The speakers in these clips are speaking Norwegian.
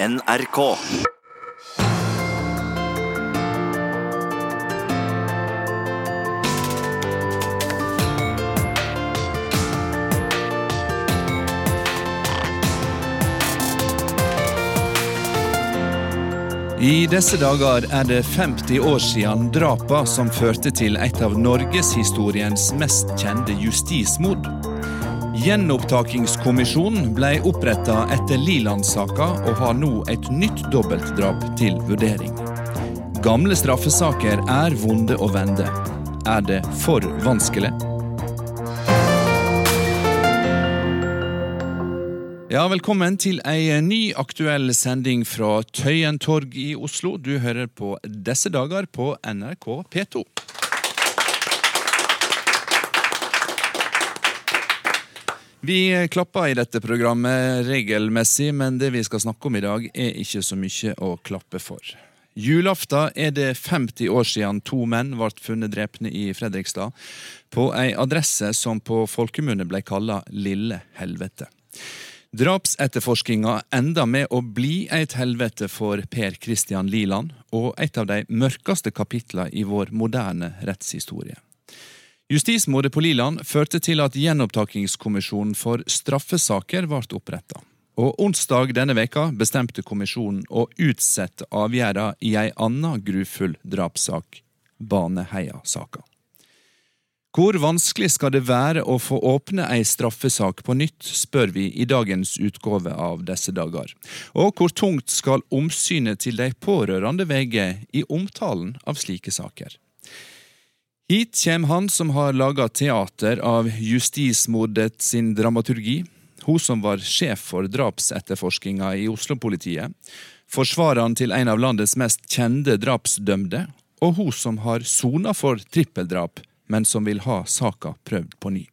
NRK. I disse dager er det 50 år siden drapa som førte til et av norgeshistoriens mest kjente justismord. Gjenopptakingskommisjonen ble oppretta etter Liland-saka og har nå et nytt dobbeltdrap til vurdering. Gamle straffesaker er vonde å vende. Er det for vanskelig? Ja, Velkommen til ei ny aktuell sending fra Tøyen torg i Oslo. Du hører på disse dager på NRK P2. Vi klapper i dette programmet regelmessig, men det vi skal snakke om i dag, er ikke så mye å klappe for. Julaften er det 50 år siden to menn ble funnet drepne i Fredrikstad, på ei adresse som på folkemunne ble kalla Lille helvete. Drapsetterforskinga enda med å bli et helvete for Per Christian Liland, og et av de mørkeste kapitlene i vår moderne rettshistorie. Justismordet på Liland førte til at Gjenopptakingskommisjonen for straffesaker ble oppretta. Og onsdag denne veka bestemte kommisjonen å utsette avgjerda i ei anna grufull drapssak, Baneheia-saka. Hvor vanskelig skal det være å få åpne ei straffesak på nytt, spør vi i dagens utgave av disse dager. Og hvor tungt skal omsynet til de pårørende veie i omtalen av slike saker? Hit kommer han som har laga teater av justismordet sin dramaturgi, hun som var sjef for drapsetterforskinga i Oslo-politiet, forsvareren til en av landets mest kjente drapsdømte, og hun som har sona for trippeldrap men som vil ha saka prøvd på ny.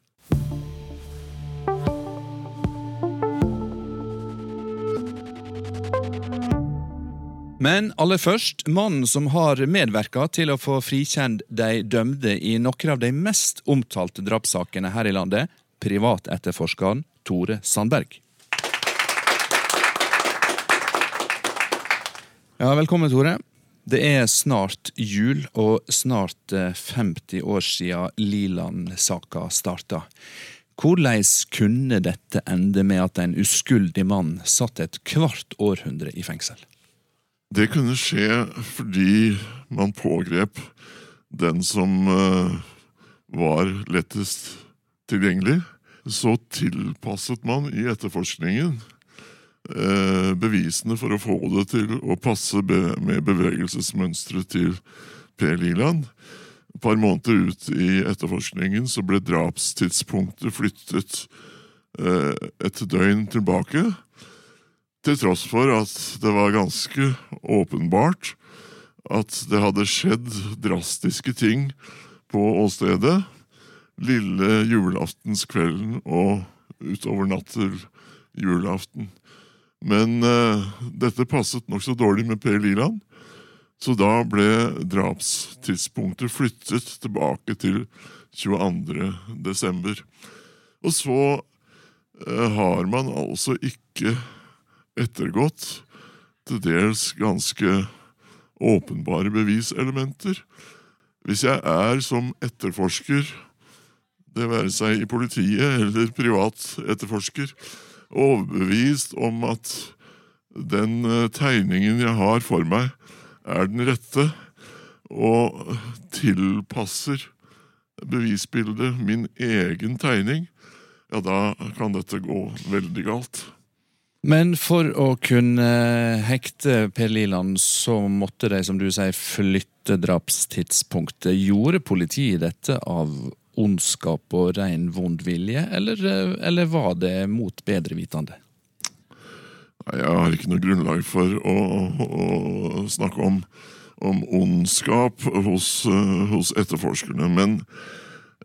Men aller først, mannen som har medvirka til å få frikjent de dømte i noen av de mest omtalte drapssakene her i landet, privatetterforskeren Tore Sandberg. Ja, velkommen, Tore. Det er snart jul, og snart 50 år siden Liland-saka starta. Hvordan kunne dette ende med at en uskyldig mann satt et kvart århundre i fengsel? Det kunne skje fordi man pågrep den som var lettest tilgjengelig. Så tilpasset man i etterforskningen bevisene for å få det til å passe med bevegelsesmønsteret til Per Liland. Et par måneder ut i etterforskningen så ble drapstidspunktet flyttet et døgn tilbake. Til tross for at det var ganske åpenbart at det hadde skjedd drastiske ting på åstedet lille julaftenskvelden og utover natt til julaften. Men uh, dette passet nokså dårlig med Per Liland, så da ble drapstidspunktet flyttet tilbake til 22. desember. Og så uh, har man altså ikke ettergått til dels ganske åpenbare beviselementer. Hvis jeg er som etterforsker, det være seg i politiet eller privat etterforsker, overbevist om at den tegningen jeg har for meg, er den rette, og tilpasser bevisbildet min egen tegning, ja, da kan dette gå veldig galt. Men for å kunne hekte Per Liland, så måtte de, som du sier, flytte drapstidspunktet. Gjorde politiet dette av ondskap og ren vond vilje, eller, eller, var det mot bedre vitende? Jeg har ikke noe grunnlag for å, å snakke om, om ondskap hos, hos, etterforskerne, men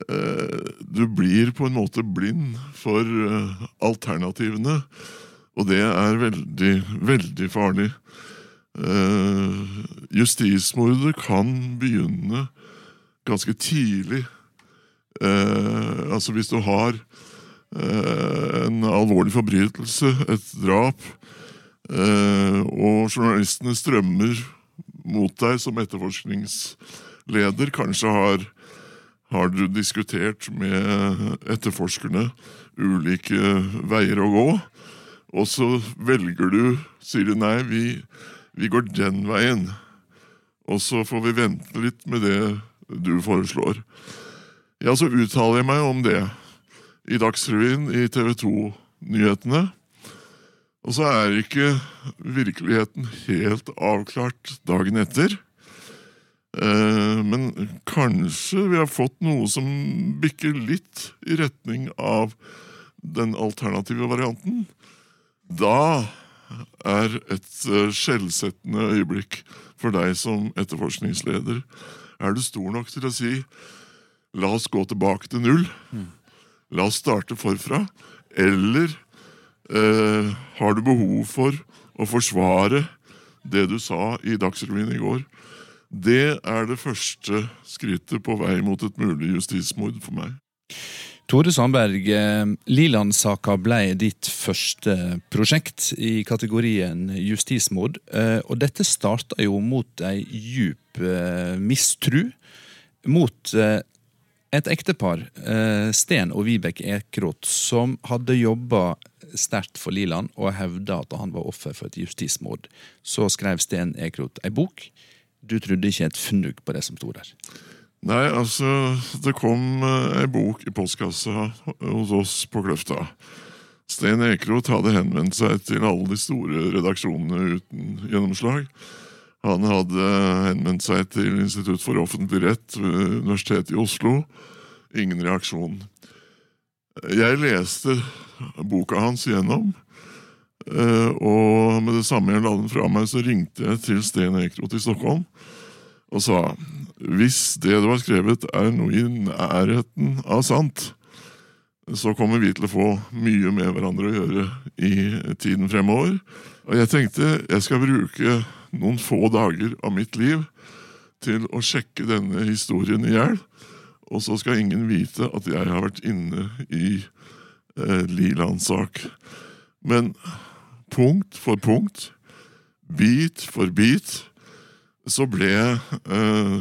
eh, du blir på en måte blind for eh, alternativene, og det er veldig, veldig farlig. Eh, justismordet kan begynne ganske tidlig Eh, altså hvis du har eh, en alvorlig forbrytelse, et drap, Eh, og journalistene strømmer mot deg som etterforskningsleder. Kanskje har, har du diskutert med etterforskerne ulike veier å gå. Og så velger du, sier du nei, vi, vi går den veien. Og så får vi vente litt med det du foreslår. Ja, så uttaler jeg meg om det i Dagsrevyen, i TV 2-nyhetene. Og så er ikke virkeligheten helt avklart dagen etter. Eh, men kanskje vi har fått noe som bikker litt i retning av den alternative varianten. Da er et eh, skjellsettende øyeblikk for deg som etterforskningsleder. Er du stor nok til å si la oss gå tilbake til null? La oss starte forfra. Eller eh, har du behov for å forsvare det du sa i Dagsrevyen i går? Det er det første skrittet på vei mot et mulig justismord for meg. Tore Sandberg, eh, Liland-saka ble ditt første prosjekt i kategorien justismord. Eh, og dette starta jo mot ei djup eh, mistru mot et ektepar, Sten og Vibeke Ekroth, som hadde jobba sterkt for Liland og hevda at han var offer for et justismord. Så skrev Sten Ekroth ei bok. Du trodde ikke et fnugg på det som sto der? Nei, altså Det kom ei bok i postkassa hos oss på Kløfta. Sten Ekeroth hadde henvendt seg til alle de store redaksjonene uten gjennomslag. Han hadde henvendt seg til Institutt for offentlig rett ved Universitetet i Oslo. Ingen reaksjon. Jeg leste boka hans gjennom, og med det samme jeg la den fra meg, så ringte jeg til Sten Ekeroth i Stockholm og sa hvis det du har skrevet er noe i nærheten av sant, så kommer vi til å få mye med hverandre å gjøre i tiden fremover. Og jeg tenkte jeg skal bruke noen få dager av mitt liv til å sjekke denne historien i hjel. Og så skal ingen vite at jeg har vært inne i eh, Lilands sak. Men punkt for punkt, bit for bit, så ble eh,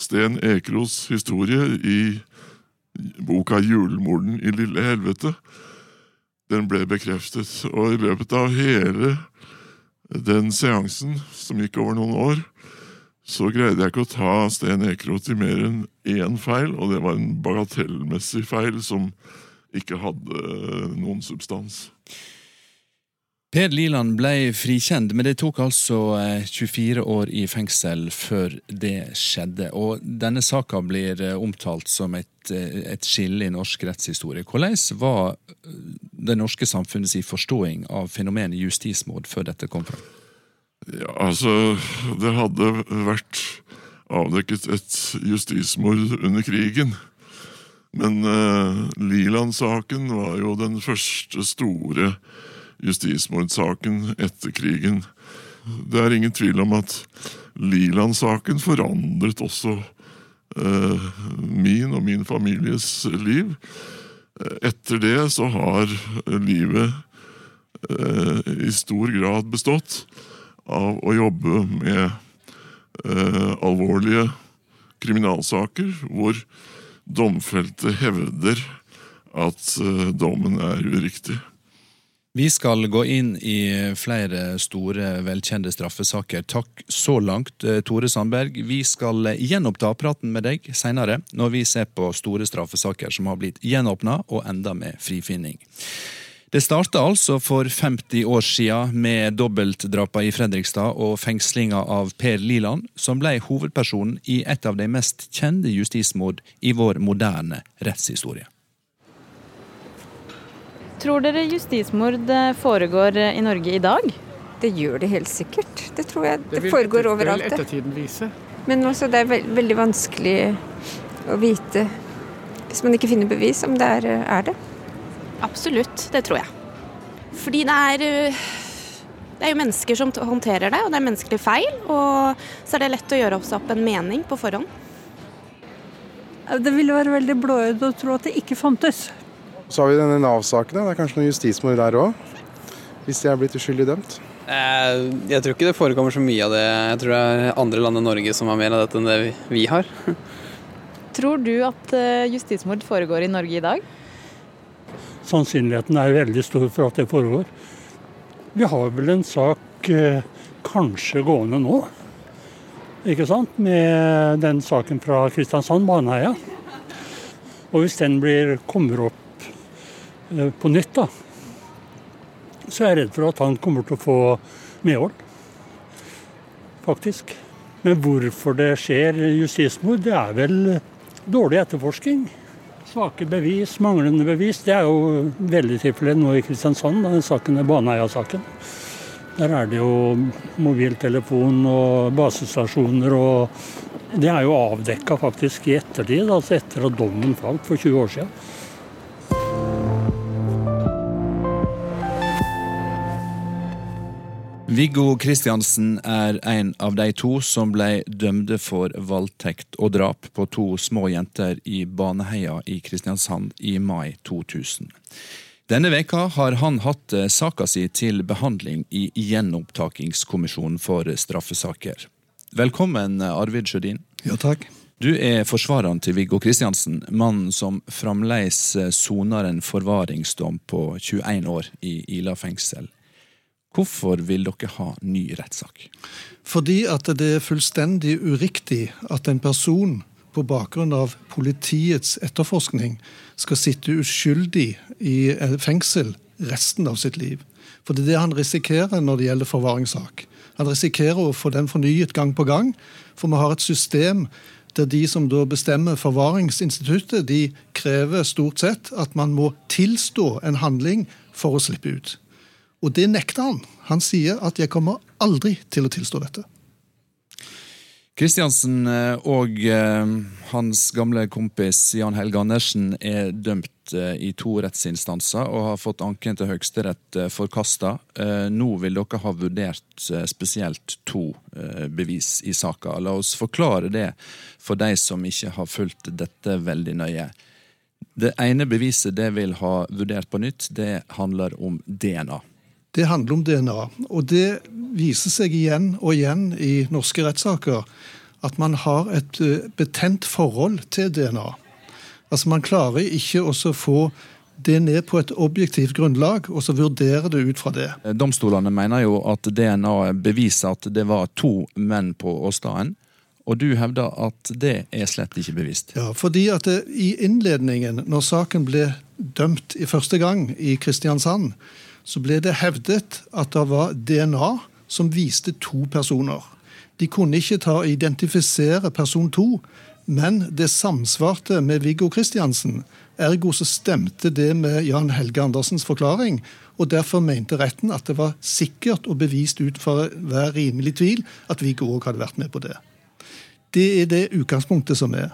Sten Ekros historie i boka 'Julemorden i lille helvete' den ble bekreftet. Og i løpet av hele den seansen, som gikk over noen år, så greide jeg ikke å ta Sten Ekeroth i mer enn én feil, og det var en bagatellmessig feil som ikke hadde noen substans. Per Liland ble frikjent, men det tok altså 24 eh, år i fengsel før det skjedde. Og denne saka blir eh, omtalt som et, eh, et skille i norsk rettshistorie. Hvordan var det norske samfunnets forståing av fenomenet justismord før dette kom fram? Ja, altså Det hadde vært avdekket et justismord under krigen. Men uh, Liland-saken var jo den første store justismordsaken etter krigen. Det er ingen tvil om at Liland-saken forandret også eh, min og min families liv. Etter det så har livet eh, i stor grad bestått av å jobbe med eh, alvorlige kriminalsaker hvor domfelte hevder at eh, dommen er uriktig. Vi skal gå inn i flere store, velkjente straffesaker. Takk så langt, eh, Tore Sandberg. Vi skal gjenoppta praten med deg senere, når vi ser på store straffesaker som har blitt gjenåpna og enda med frifinning. Det starta altså for 50 år siden med dobbeltdrapa i Fredrikstad og fengslinga av Per Liland, som ble hovedpersonen i et av de mest kjente justismord i vår moderne rettshistorie. Tror dere justismord eh, foregår eh, i Norge i dag? Det gjør det helt sikkert. Det tror jeg det, det foregår etter, overalt. Det vil ettertiden vise. Men også det er veld, veldig vanskelig å vite, hvis man ikke finner bevis, om det er, eh, er det. Absolutt, det tror jeg. Fordi det er det er jo mennesker som håndterer det, og det er menneskelige feil. Og så er det lett å gjøre seg opp en mening på forhånd. Det ville være veldig blåøyd å tro at det ikke fantes. Så har vi denne Nav-saken. Det er kanskje noe justismord der òg. Hvis de er blitt uskyldig dømt. Eh, jeg tror ikke det forekommer så mye av det. Jeg tror det er andre land enn Norge som har mer av dette enn det vi har. Tror du at eh, justismord foregår i Norge i dag? Sannsynligheten er veldig stor for at det foregår. Vi har vel en sak eh, kanskje gående nå, ikke sant? Med den saken fra Kristiansand, Baneheia. Og hvis den blir, kommer opp på nytt, da, så er jeg redd for at han kommer til å få medhold. Faktisk. Men hvorfor det skjer justismord, det er vel dårlig etterforsking. Svake bevis, manglende bevis. Det er jo veldig tilfellet nå i Kristiansand, den saken er Baneheia-saken. Der er det jo mobiltelefon og basestasjoner og Det er jo avdekka faktisk i ettertid, altså etter at dommen falt for 20 år siden. Viggo Kristiansen er en av de to som ble dømte for voldtekt og drap på to små jenter i Baneheia i Kristiansand i mai 2000. Denne veka har han hatt eh, saka si til behandling i Gjenopptakingskommisjonen for straffesaker. Velkommen, Arvid Sjødin. Ja, takk. Du er forsvareren til Viggo Kristiansen, mannen som fremdeles soner en forvaringsdom på 21 år i Ila fengsel. Hvorfor vil dere ha ny rettssak? Fordi at det er fullstendig uriktig at en person på bakgrunn av politiets etterforskning skal sitte uskyldig i fengsel resten av sitt liv. For det er det han risikerer når det gjelder forvaringssak. Han risikerer å få den fornyet gang på gang, for vi har et system der de som da bestemmer forvaringsinstituttet, de krever stort sett at man må tilstå en handling for å slippe ut. Og det nekter han. Han sier at 'jeg kommer aldri til å tilstå dette'. Kristiansen eh, og eh, hans gamle kompis Jan Helge Andersen er dømt eh, i to rettsinstanser og har fått anken til Høyesterett forkasta. Nå vil dere ha vurdert spesielt to bevis i saka. La oss forklare det for de som ikke har fulgt dette veldig nøye. Det ene beviset det vil ha vurdert på nytt, det handler om DNA det handler om DNA. Og det viser seg igjen og igjen i norske rettssaker at man har et eh, betent forhold til DNA. Altså Man klarer ikke å få det ned på et objektivt grunnlag og så vurdere det ut fra det. Domstolene mener jo at DNA beviser at det var to menn på åstedet. Og du hevder at det er slett ikke bevist? Ja, fordi at det, i innledningen, når saken ble dømt i første gang i Kristiansand, så ble det hevdet at det var DNA som viste to personer. De kunne ikke ta og identifisere person to, men det samsvarte med Viggo Kristiansen. Ergo så stemte det med Jan Helge Andersens forklaring, og derfor mente retten at det var sikkert og bevist ut fra hver rimelig tvil at Viggo òg hadde vært med på det. Det er det utgangspunktet som er.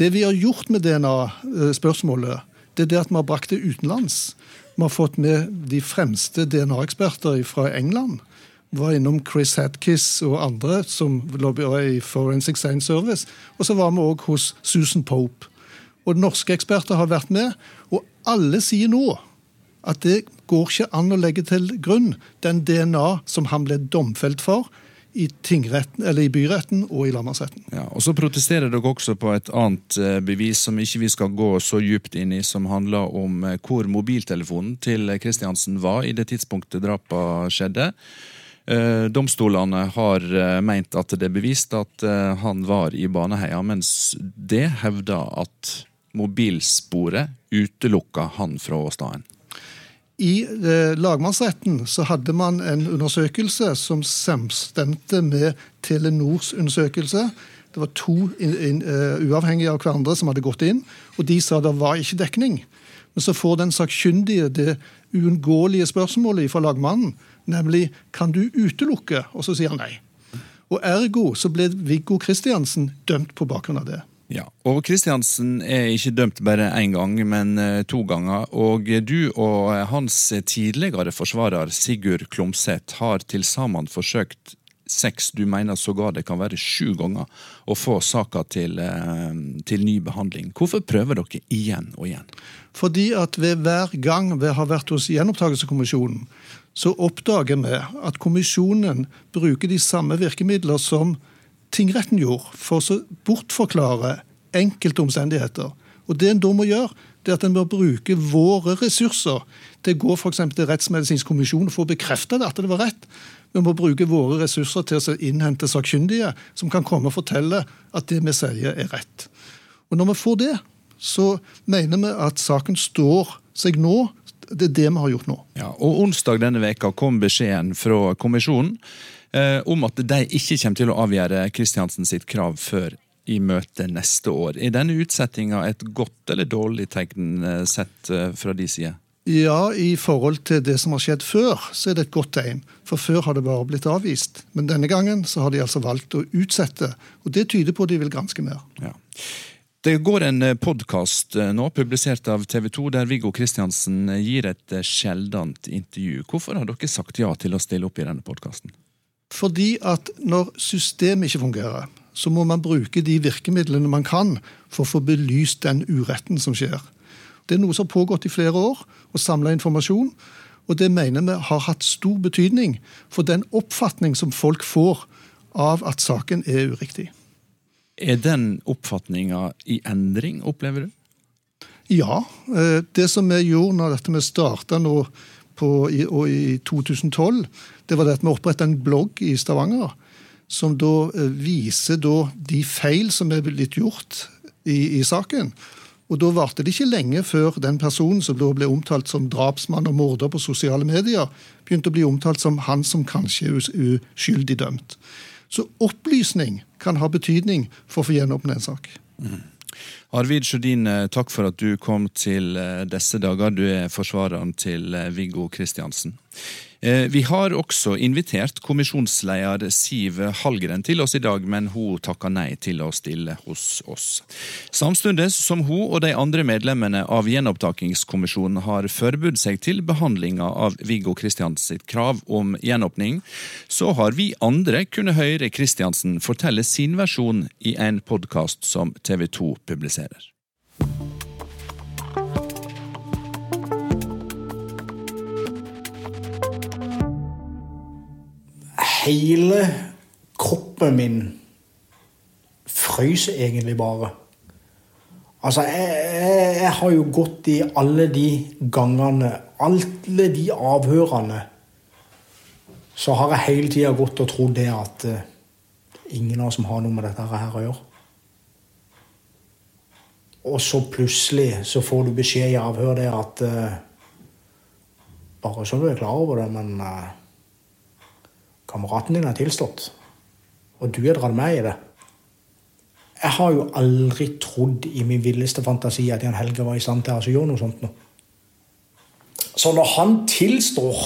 Det vi har gjort med DNA-spørsmålet, det er det at vi har brakt det utenlands. Vi har fått med de fremste DNA-eksperter fra England. Vi var innom Chris Hatkiss og andre som lobbyer i Forensic Science Service. Og så var vi òg hos Susan Pope. Og norske eksperter har vært med. Og alle sier nå at det går ikke an å legge til grunn den DNA som han ble domfelt for, i, i byretten og i landmannsretten. Ja, og Så protesterer dere også på et annet eh, bevis som ikke vi skal gå så djupt inn i, som handler om eh, hvor mobiltelefonen til Kristiansen var i det tidspunktet drapet skjedde. Eh, domstolene har meint at det er bevist at han var i Baneheia, mens det hevder at mobilsporet utelukka han fra åstedet. I eh, lagmannsretten så hadde man en undersøkelse som samstemte med Telenors undersøkelse. Det var to in, in, uh, uavhengige av hverandre som hadde gått inn, og de sa det var ikke dekning. Men så får den sakkyndige det uunngåelige spørsmålet fra lagmannen, nemlig kan du utelukke? Og så sier han nei. Og Ergo så ble Viggo Kristiansen dømt på bakgrunn av det. Ja, og Kristiansen er ikke dømt bare én gang, men eh, to ganger. Og du og hans tidligere forsvarer Sigurd Klomsæt har til sammen forsøkt seks, du mener sågar det kan være sju ganger, å få saka til, eh, til ny behandling. Hvorfor prøver dere igjen og igjen? Fordi at ved hver gang vi har vært hos Gjenopptakelseskommisjonen, så oppdager vi at kommisjonen bruker de samme virkemidler som tingretten gjorde, for å bortforklare enkelte omstendigheter. Og Det en da må gjøre, det er at en bør bruke våre ressurser til å gå for til Rettsmedisinsk kommisjon og få bekreftet at det var rett. Vi må bruke våre ressurser til å innhente sakkyndige som kan komme og fortelle at det vi sier, er rett. Og Når vi får det, så mener vi at saken står seg nå. Det er det vi har gjort nå. Ja, og Onsdag denne veka kom beskjeden fra kommisjonen om at de ikke kommer til å avgjøre Kristiansen sitt krav før i møtet neste år. Er denne utsettinga et godt eller dårlig tegn eh, sett eh, fra de side? Ja, i forhold til det som har skjedd før, så er det et godt tegn. For før har det bare blitt avvist. Men denne gangen så har de altså valgt å utsette. Og det tyder på at de vil granske mer. Ja. Det går en eh, podkast nå, publisert av TV 2, der Viggo Kristiansen gir et sjeldent intervju. Hvorfor har dere sagt ja til å stille opp i denne podkasten? Fordi at når systemet ikke fungerer, så må man bruke de virkemidlene man kan for å få belyst den uretten som skjer. Det er noe som har pågått i flere år, å samle informasjon. Og det mener vi har hatt stor betydning for den oppfatning som folk får av at saken er uriktig. Er den oppfatninga i endring, opplever du? Ja. Eh, det som vi gjorde når dette vi starta nå på, i, i 2012, det var det at vi oppretta en blogg i Stavanger som da eh, viser da de feil som er blitt gjort i, i saken. Og Da varte det ikke lenge før den personen som da ble omtalt som drapsmann og morder på sosiale medier, begynte å bli omtalt som han som kanskje er uskyldig dømt. Så opplysning kan ha betydning for å få gjenåpnet en sak. Mm. Arvid Sjødin, eh, takk for at du kom til eh, disse dager. Du er forsvareren til Viggo Kristiansen. Eh, vi har også invitert kommisjonsleder Siv Hallgren til oss i dag, men hun takka nei til å stille hos oss. Samtidig som hun og de andre medlemmene av gjenopptakingskommisjonen har forberedt seg til behandlinga av Viggo Kristians sitt krav om gjenåpning, så har vi andre kunnet høre Kristiansen fortelle sin versjon i en podkast som TV 2 publiserer. Hele kroppen min frøs egentlig bare. Altså, jeg, jeg, jeg, har jo gått i alle de gangene, alle de avhørene Så har jeg hele tida gått og trodd det at uh, ingen av oss som har noe med dette her å gjøre. Og så plutselig så får du beskjed i avhør det at uh, Bare så du er klar over det, men uh, Kameraten din har tilstått, og du har dratt meg i det. Jeg har jo aldri trodd i min villeste fantasi at Jan Helge var i stand til å gjøre noe sånt. Nå. Så når han tilstår,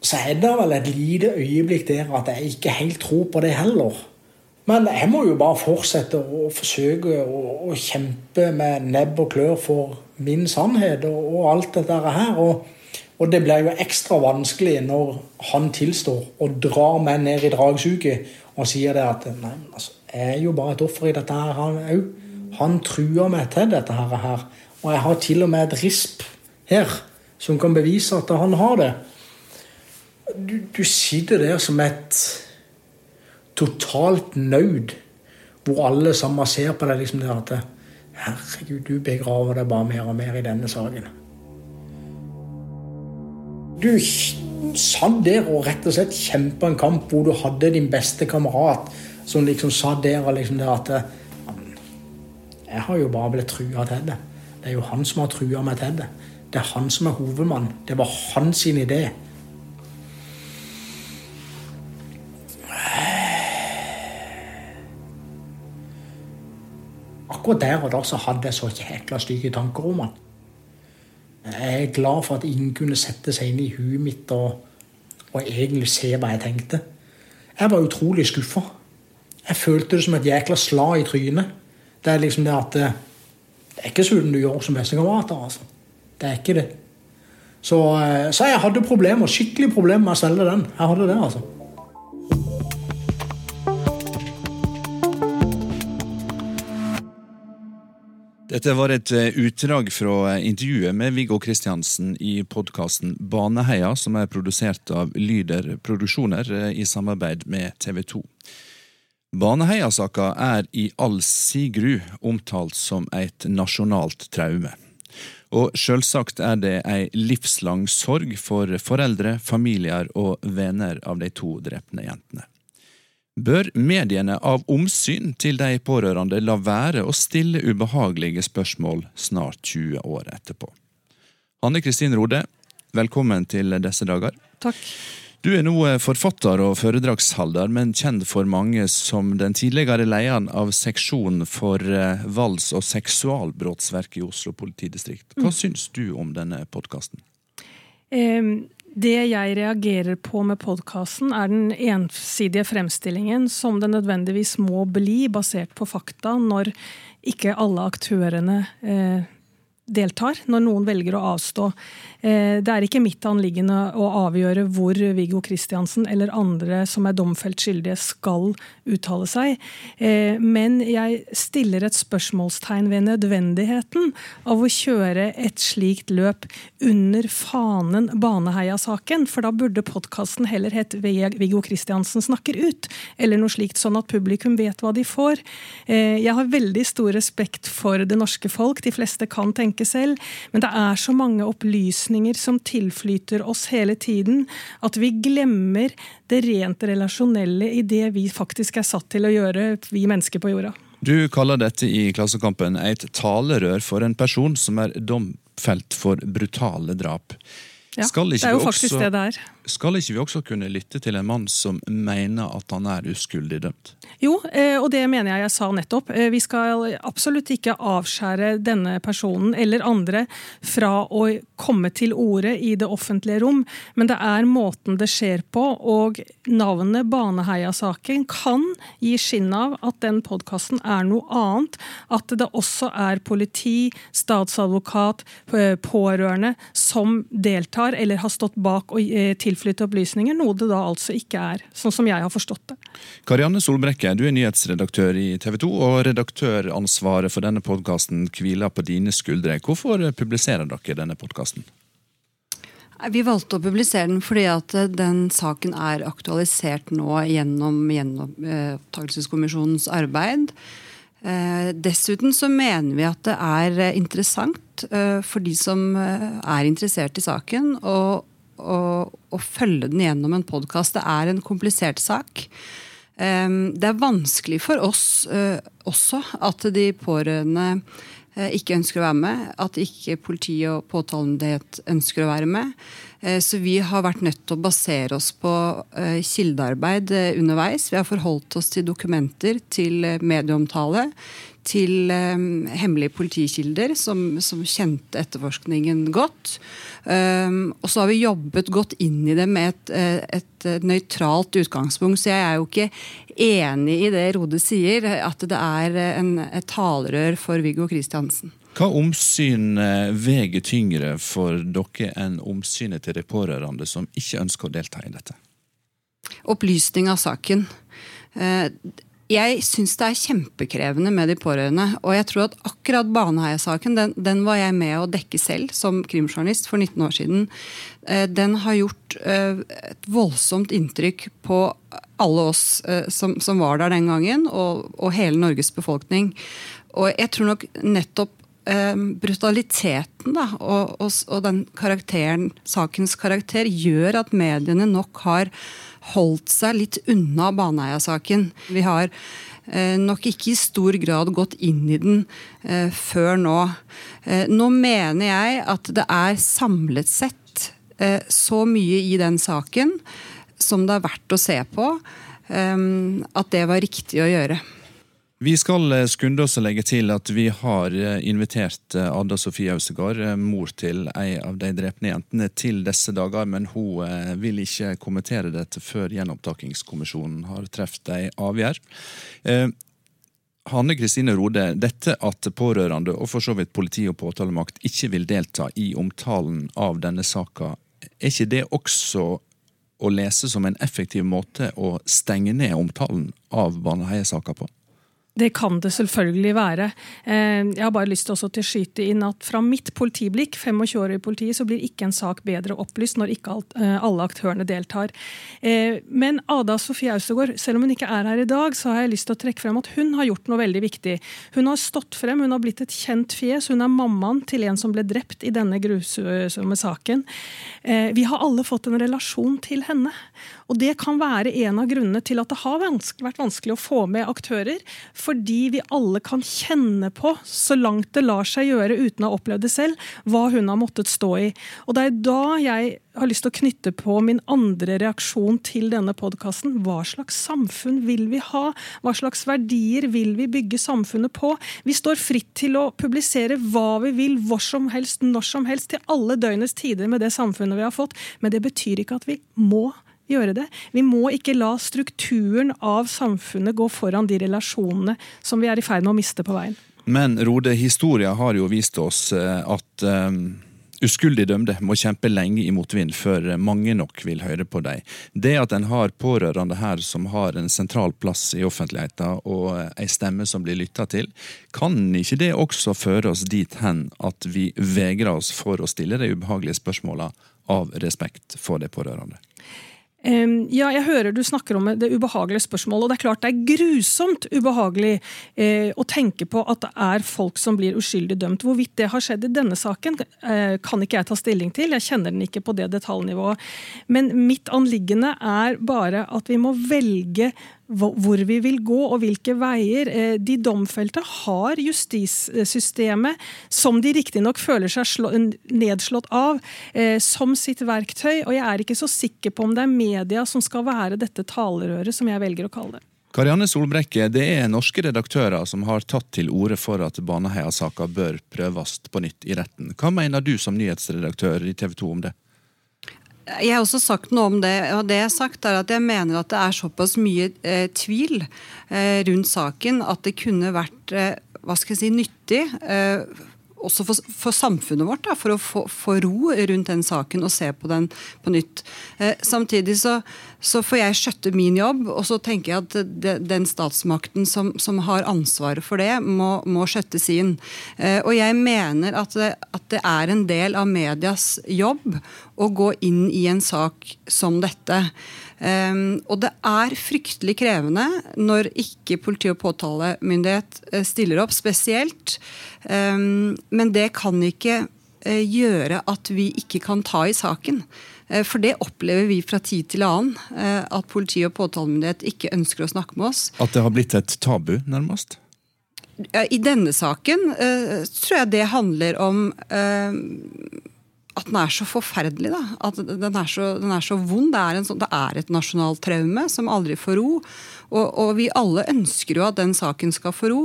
så er det vel et lite øyeblikk der at jeg ikke helt tror på det heller. Men jeg må jo bare fortsette å forsøke å, å kjempe med nebb og klør for min sannhet og, og alt dette her. Og, og det blir jo ekstra vanskelig når han tilstår og drar meg ned i dragsuget og sier det at nei, altså, jeg er jo bare et offer i dette her, han òg. Han truer meg til dette her. Og jeg har til og med et risp her som kan bevise at han har det. Du, du sitter der som et totalt naud, hvor alle sammen ser på deg liksom det at Herregud, du begraver deg bare mer og mer i denne saken. Du satt der og rett og slett kjempa en kamp hvor du hadde din beste kamerat som liksom sa der og liksom det at Jeg har jo bare blitt trua til det. Det er jo han som har trua meg til det. Det er han som er hovedmann. Det var hans idé. Akkurat der og da så hadde jeg så jækla stygge tanker om han. Jeg er glad for at ingen kunne sette seg inn i huet mitt og, og egentlig se hva jeg tenkte. Jeg var utrolig skuffa. Jeg følte det som et jækla slag i trynet. Det er liksom det at eh, Det er ikke sånn du gjør som bestekamerater. Altså. Det er ikke det. Så, eh, så jeg hadde problemer, skikkelig problemer med å selge den. Jeg hadde det, altså. Dette var et eh, utdrag fra intervjuet med Viggo Kristiansen i podkasten Baneheia, som er produsert av Lyder Produksjoner eh, i samarbeid med TV 2. Baneheia-saka er i all si gru omtalt som et nasjonalt traume. Og sjølsagt er det ei livslang sorg for foreldre, familier og venner av de to drepne jentene. Bør mediene av omsyn til de pårørende la være å stille ubehagelige spørsmål snart 20 år etterpå? Hanne Kristin Rode, velkommen til disse dager. Takk. Du er nå forfatter og foredragsholder, men kjent for mange som den tidligere lederen av seksjonen for eh, volds- og seksualbrottsverk i Oslo politidistrikt. Hva mm. syns du om denne podkasten? Um det jeg reagerer på med podkasten, er den ensidige fremstillingen som det nødvendigvis må bli, basert på fakta, når ikke alle aktørene eh, deltar, når noen velger å avstå. Eh, det er ikke mitt anliggende å avgjøre hvor Viggo Kristiansen eller andre som er domfelt skyldige, skal uttale seg. Eh, men jeg stiller et spørsmålstegn ved nødvendigheten av å kjøre et slikt løp under fanen Baneheia-saken. For da burde podkasten heller hett Viggo Kristiansen snakker ut, eller noe slikt, sånn at publikum vet hva de får. Eh, jeg har veldig stor respekt for det norske folk, de fleste kan tenke selv. Men det er så mange opplysninger som tilflyter oss hele tiden, at vi glemmer det rent relasjonelle i det vi faktisk er satt til å gjøre, vi mennesker på jorda. Du kaller dette i Klassekampen et talerør for en person som er domfelt for brutale drap. Ja, det er jo faktisk også, det det er. Skal ikke vi også kunne lytte til en mann som mener at han er uskyldig dømt? Jo, eh, og det mener jeg jeg sa nettopp. Eh, vi skal absolutt ikke avskjære denne personen eller andre fra å komme til orde i det offentlige rom, men det er måten det skjer på, og navnet Baneheia-saken kan gi skinn av at den podkasten er noe annet. At det også er politi, statsadvokat, eh, pårørende som deltar eller har stått bak og eh, tilflytte opplysninger, noe det da altså ikke er, sånn som jeg har forstått det. Karianne Solbrekke, du er nyhetsredaktør i TV 2, og redaktøransvaret for denne podkasten hviler på dine skuldre. Hvorfor publiserer dere denne podkasten? Vi valgte å publisere den fordi at eh, den saken er aktualisert nå gjennom gjenopptakelseskommisjonens arbeid. Eh, dessuten så mener vi at det er eh, interessant eh, for de som er interessert i saken, å, å, å følge den gjennom en podkast. Det er en komplisert sak. Det er vanskelig for oss også at de pårørende ikke ønsker å være med. At ikke politi og påtalemyndighet ønsker å være med. Eh, så vi har vært nødt til å basere oss på eh, kildearbeid eh, underveis. Vi har forholdt oss til dokumenter, til medieomtale, til hemmelige politikilder som, som kjente etterforskningen godt. og så har vi jobbet godt inn i det med et, et nøytralt utgangspunkt. Så jeg er jo ikke enig i det Rode sier, at det er en, et talerør for Viggo Kristiansen. Hva omsyn eh, veier tyngre for dere enn omsynet til de pårørende som ikke ønsker å delta i dette? Opplysning av saken. Eh, jeg syns det er kjempekrevende med de pårørende. Og jeg tror at akkurat Baneheia-saken, den, den, var jeg med å dekke selv som krimjournalist for 19 år siden. Eh, den har gjort et voldsomt inntrykk på alle oss som, som var der den gangen, og, og hele Norges befolkning. Og jeg tror nok nettopp eh, brutaliteten da, og, og, og, den karakteren, sakens karakter gjør at mediene nok har holdt seg litt unna Baneheia-saken. Vi har eh, nok ikke i stor grad gått inn i den eh, før nå. Eh, nå mener jeg at det er samlet sett så mye i den saken som det er verdt å se på, at det var riktig å gjøre. Vi skal eh, skunde oss å legge til at vi har eh, invitert Adda Ada Sofie Austegard, mor til ei av de drepne jentene, til disse dager, men hun vil ikke kommentere dette før gjenopptakingskommisjonen har truffet ei avgjerd. Hanne Kristine Rode, dette at pårørende og for så vidt politi og påtalemakt ikke vil delta i omtalen av denne saka, er ikke det også å lese som en effektiv måte å stenge ned omtalen av Baneheia-saka på? Det kan det selvfølgelig være. Eh, jeg har bare lyst til å skyte inn at fra mitt politiblikk, 25 år i politiet, så blir ikke en sak bedre opplyst når ikke eh, alle aktørene deltar. Eh, men Ada Sofie Austegård, selv om hun ikke er her i dag, så har jeg lyst til å trekke frem at hun har gjort noe veldig viktig. Hun har stått frem, hun har blitt et kjent fjes. Hun er mammaen til en som ble drept i denne grusomme saken. Vi har alle fått en relasjon til henne. Og Det kan være en av grunnene til at det har vært vanskelig å få med aktører. Fordi vi alle kan kjenne på, så langt det lar seg gjøre uten å ha opplevd det selv, hva hun har måttet stå i. Og Det er da jeg har lyst til å knytte på min andre reaksjon til denne podkasten. Hva slags samfunn vil vi ha? Hva slags verdier vil vi bygge samfunnet på? Vi står fritt til å publisere hva vi vil, hvor som helst, når som helst, til alle døgnets tider med det samfunnet vi har fått, men det betyr ikke at vi må gjøre det. Vi må ikke la strukturen av samfunnet gå foran de relasjonene som vi er i ferd med å miste på veien. Men Rode, historia har jo vist oss eh, at um Uskyldig dømte må kjempe lenge i motvind før mange nok vil høre på dem. Det at en har pårørende her som har en sentral plass i offentligheten og ei stemme som blir lytta til, kan ikke det også føre oss dit hen at vi vegrer oss for å stille de ubehagelige spørsmåla av respekt for de pårørende? Ja, jeg hører du snakker om det ubehagelige spørsmålet. og Det er klart det er grusomt ubehagelig eh, å tenke på at det er folk som blir uskyldig dømt. Hvorvidt det har skjedd i denne saken, eh, kan ikke jeg ta stilling til. Jeg kjenner den ikke på det detaljnivået. Men mitt anliggende er bare at vi må velge hvor vi vil gå og hvilke veier. Eh, de domfelte har justissystemet, som de riktignok føler seg nedslått av, eh, som sitt verktøy. Og jeg er ikke så sikker på om det er media som skal være dette talerøret, som jeg velger å kalle det. Karianne Solbrekke, det er norske redaktører som har tatt til orde for at Baneheia-saka bør prøves på nytt i retten. Hva mener du som nyhetsredaktør i TV 2 om det? Jeg har også sagt noe om det, og det jeg har sagt er at jeg mener at det er såpass mye eh, tvil eh, rundt saken at det kunne vært eh, hva skal jeg si, nyttig eh, også for, for, samfunnet vårt, da, for å få, ro rundt den saken og se på den på nytt. Eh, samtidig så, så, får jeg skjøtte min jobb, og så tenker jeg at de, den statsmakten som, som, har ansvaret for det, må, må skjøtte sin. Eh, og jeg mener at det, at det er en del av medias jobb å gå inn i en sak som dette. Um, og det er fryktelig krevende når ikke politi og påtalemyndighet uh, stiller opp, spesielt. Um, men det kan ikke uh, gjøre at vi ikke kan ta i saken. Uh, for det opplever vi fra tid til annen. At politi og påtalemyndighet ikke ønsker å snakke med oss. At det har blitt et tabu, nærmest? I denne saken tror jeg det handler om at den er så forferdelig. Da. At den er så, den er så vond. Det er, sånn, det er, et nasjonalt traume som aldri får ro. Og, og, vi alle ønsker jo at den saken skal få ro.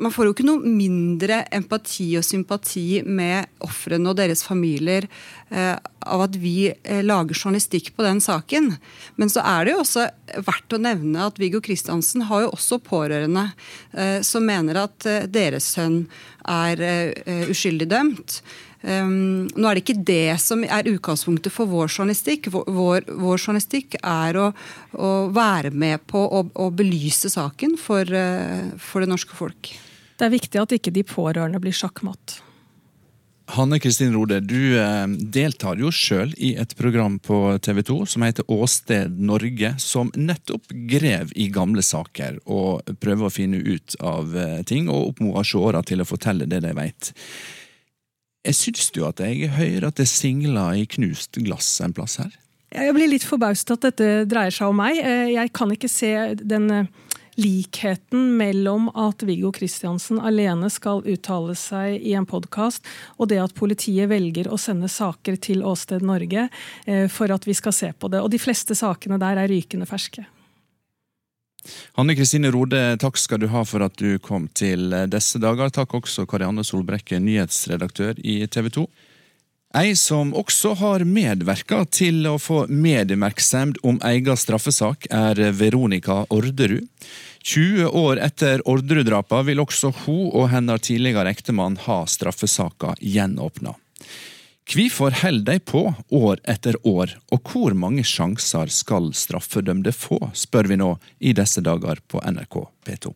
Man får jo ikke noe mindre empati og sympati med ofrene og deres familier eh, av at vi eh, lager journalistikk på den saken. Men så er det jo også verdt å nevne at Viggo Kristiansen har jo også pårørende eh, som mener at eh, deres sønn er eh, uskyldig dømt. Um, nå er det ikke det som er utgangspunktet for vår journalistikk. Vår, vår, vår journalistikk er å, å, være med på å, å belyse saken for, uh, for, det norske folk. Det er viktig at ikke de pårørende blir sjakkmatt. Hanne Kristin Rode, du eh, deltar jo sjøl i et program på TV 2 som heter Åsted Norge, som nettopp grev i gamle saker og prøver å finne ut av eh, ting og oppmoder seere til å fortelle det de veit. Jeg syns jo at jeg hører at det singler i knust glass en plass her. Jeg blir litt forbauset at dette dreier seg om meg. Eh, jeg kan ikke se den eh, likheten mellom at Viggo Kristiansen alene skal uttale seg i en podkast, og det at politiet velger å sende saker til Åsted Norge eh, for at vi skal se på det. Og de fleste sakene der er rykende ferske. Hanne Kristine Rode, takk skal du ha for at du kom til disse dager. Takk også Karianne Solbrekke, nyhetsredaktør i TV 2. Ei som også har medverka til å få mediemerksemd om egen straffesak, er Veronica Orderud. 20 år etter Orderud-drapa vil også hun og hennes tidligere ektemann ha straffesaka gjenåpna. Hvorfor holder de på år etter år, og hvor mange sjanser skal straffedømte få, spør vi nå i disse dager på NRK P2.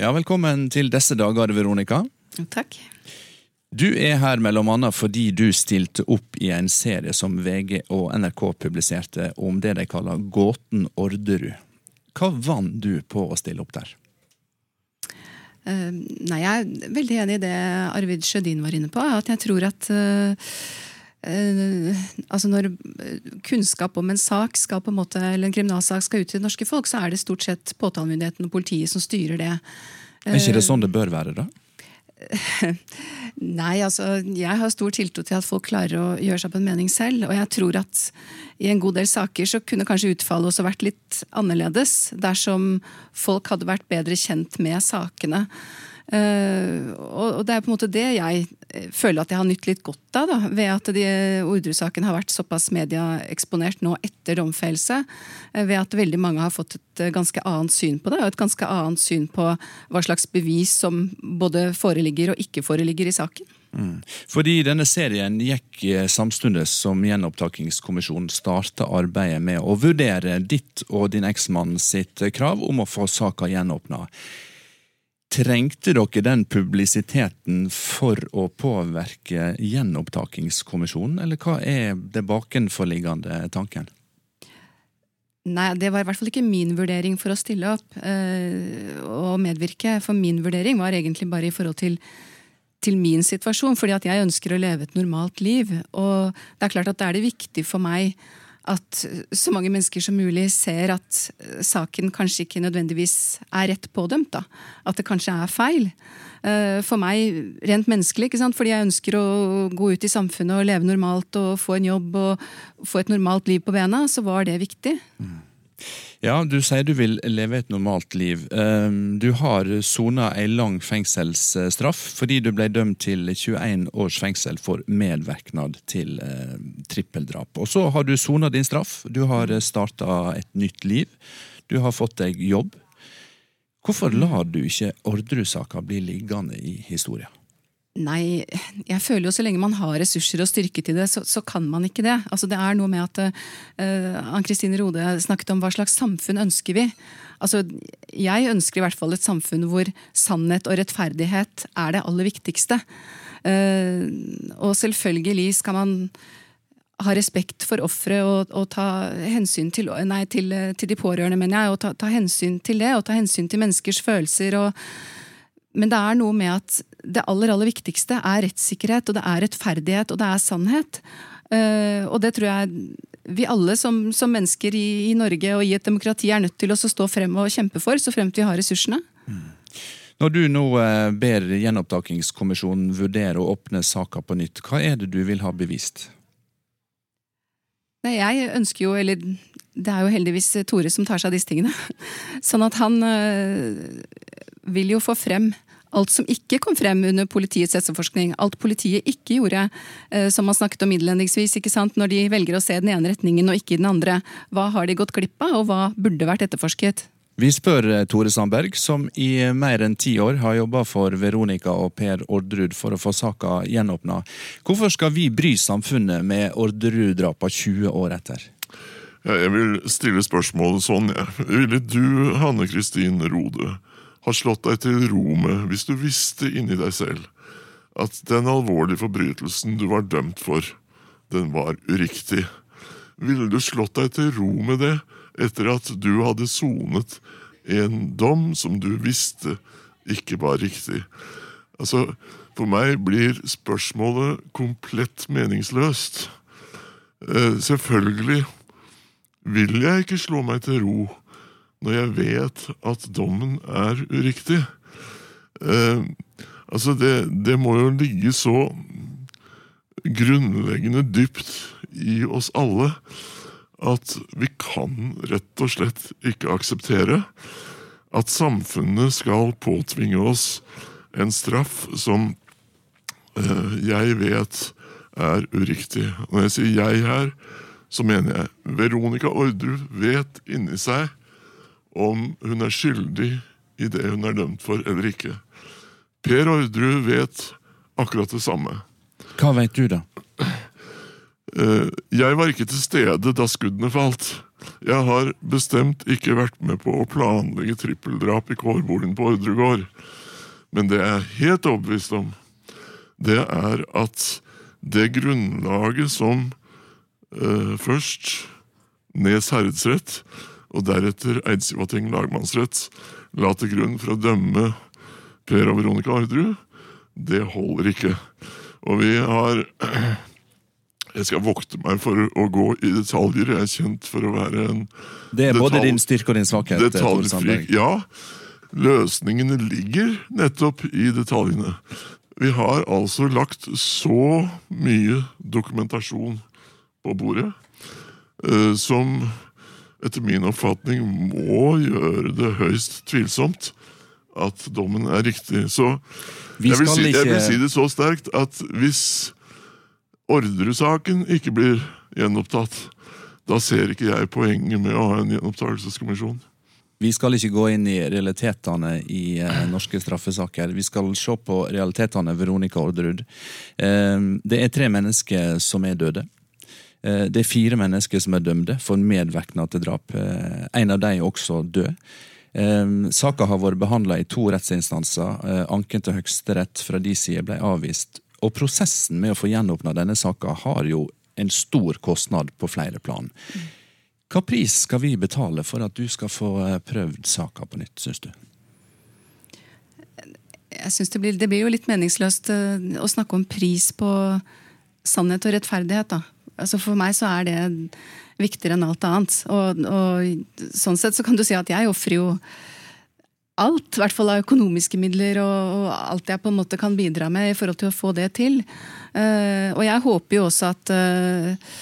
Ja, velkommen til disse dager, Veronica. Takk. Du er her annet fordi du stilte opp i en serie som VG og NRK publiserte om det de kaller Gåten Orderud. Hva vant du på å stille opp der? Uh, nei, Jeg er veldig enig i det Arvid Sjødin var inne på. At jeg tror at uh, uh, altså Når kunnskap om en sak skal på en måte, eller en kriminalsak skal ut til det norske folk, så er det stort sett påtalemyndigheten og politiet som styrer det. Er ikke det sånn det bør være, da? Nei, altså jeg har stor tiltro til at folk klarer å gjøre seg opp en mening selv. Og jeg tror at i en god del saker så kunne kanskje utfallet også vært litt annerledes dersom folk hadde vært bedre kjent med sakene. Uh, og det er på en måte det jeg eh, føler at jeg har nytt litt godt av, da, ved at de Orderud-saken har vært såpass medieeksponert nå etter domfellelse. Ved at veldig mange har fått et ganske annet syn på det, og et ganske annet syn på hva slags bevis som både foreligger og ikke foreligger i saken. Mm. Fordi denne serien gikk samtidig som Gjenopptakingskommisjonen starta arbeidet med å vurdere ditt og din eksmann sitt krav om å få saka gjenåpna. Trengte dere den publisiteten for å påvirke gjenopptakingskommisjonen, eller hva er det bakenforliggende tanken? Nei, det var i hvert fall ikke min vurdering for å stille opp øh, og medvirke. For min vurdering var egentlig bare i forhold til, til min situasjon, fordi at jeg ønsker å leve et normalt liv. Og det er klart at da er det viktig for meg at så mange mennesker som mulig ser at eh, saken kanskje ikke nødvendigvis er rett pådømt. Da. At det kanskje er feil. Eh, for meg rent menneskelig, fordi jeg ønsker å gå ut i samfunnet og leve normalt og få en jobb og få et normalt liv på bena, så var det viktig. Mm. Ja, du sier du vil leve et normalt liv. Ehm, du har sona ei lang fengselsstraff fordi du ble dømt til 21 års fengsel for medvirknad til eh, trippeldrap. Og så har du sona din straff. Du har starta et nytt liv. Du har fått deg jobb. Hvorfor lar du ikke Orderud-saka bli liggende i historia? Nei, jeg føler jo så lenge man har ressurser og styrke til det, så, så kan man ikke det. Altså Det er noe med at uh, Ann Kristine Rode snakket om hva slags samfunn ønsker vi. Altså, Jeg ønsker i hvert fall et samfunn hvor sannhet og rettferdighet er det aller viktigste. Uh, og selvfølgelig skal man ha respekt for offeret og, og, ta hensyn til, nei, til, til de pårørende, mener jeg. Og ta, ta, hensyn til det, og ta hensyn til menneskers følelser. og men det er noe med at det aller, aller viktigste er rettssikkerhet, og det er rettferdighet, og det er sannhet. Uh, og det tror jeg vi alle som, som mennesker i, i, Norge og i et demokrati er nødt til å stå frem og kjempe for, så fremt vi har ressursene. Mm. Når du nå uh, ber Gjenopptakingskommisjonen vurdere å åpne saka på nytt, hva er det du vil ha bevist? Nei, jeg ønsker jo, eller det er jo heldigvis Tore som tar seg av disse tingene. Sånn at han øh, vil jo få frem alt som ikke kom frem under politiets etterforskning. Alt politiet ikke gjorde, øh, som man snakket om innledningsvis, ikke sant? når de velger å se den ene retningen og ikke den andre. Hva har de gått glipp av, og hva burde vært etterforsket? Vi spør eh, Tore Sandberg, som i mer enn ti år har jobba for Veronica og Per Orderud for å få saka gjenåpna. Hvorfor skal vi bry samfunnet med Orderud-drapa 20 år etter? Jeg vil stille spørsmålet sånn, jeg. Ville du, Hanne Kristin Rode, ha slått deg til ro med hvis du visste inni deg selv at den alvorlige forbrytelsen du var dømt for, den var uriktig? Ville du slått deg til ro med det etter at du hadde sonet en dom som du visste ikke var riktig? Altså, for meg blir spørsmålet komplett meningsløst. Eh, selvfølgelig vil jeg ikke slå meg til ro når jeg vet at dommen er uriktig. Eh, altså, det, det, må jo ligge så grunnleggende dypt i oss alle at vi kan rett og slett ikke akseptere at samfunnet skal påtvinge oss en straff som eh, jeg vet er uriktig. Når jeg sier 'jeg' her, så mener jeg Veronica Orderud vet inni seg om hun er skyldig i det hun er dømt for eller ikke. Per Orderud vet akkurat det samme. Hva vet du, da? Eh, jeg var ikke til stede da skuddene falt. Jeg har bestemt ikke vært med på å planlegge trippeldrap i kårboligen på Ordregård. Men det jeg er helt overbevist om, det er at det grunnlaget som eh, først Nes herredsrett og deretter Eidsivating lagmannsrett la til grunn for å dømme Per og Veronica Ardru, det holder ikke. Og vi har Jeg skal vokte meg for å gå i detaljer. Jeg er kjent for å være en Det er både din styrke og din svakhet. Tore Detaljfrik. Ja. Løsningene ligger nettopp i detaljene. Vi har altså lagt så mye dokumentasjon på bordet eh, som etter min oppfatning må gjøre det høyst tvilsomt at dommen er riktig. Så Vi jeg vil, si, jeg vil si det så sterkt at hvis Ordre-saken ikke blir gjenopptatt, da ser ikke jeg poenget med å ha en gjenopptakelseskommisjon. Vi skal ikke gå inn i realitetene i eh, norske straffesaker. Vi skal se på realitetene, Veronica Orderud. Eh, det er tre mennesker som er døde. Eh, det er fire mennesker som er dømte for medvirkning til drap. Eh, en av dem er også død. Eh, Saka har vært behandla i to rettsinstanser. Anken til Høyesterett fra de side ble avvist. Og prosessen med å få gjenåpna denne saka har jo en stor kostnad på flere plan. Hva pris skal vi betale for at du skal få prøvd saka på nytt, syns du? Jeg synes det, blir, det blir jo litt meningsløst å snakke om pris på sannhet og rettferdighet. Da. Altså for meg så er det viktigere enn alt annet. Og, og sånn sett så kan du si at jeg ofrer jo alt, i hvert fall av økonomiske midler og, og alt jeg på en måte kan bidra med i forhold til å få det til. Uh, og jeg håper jo også at uh,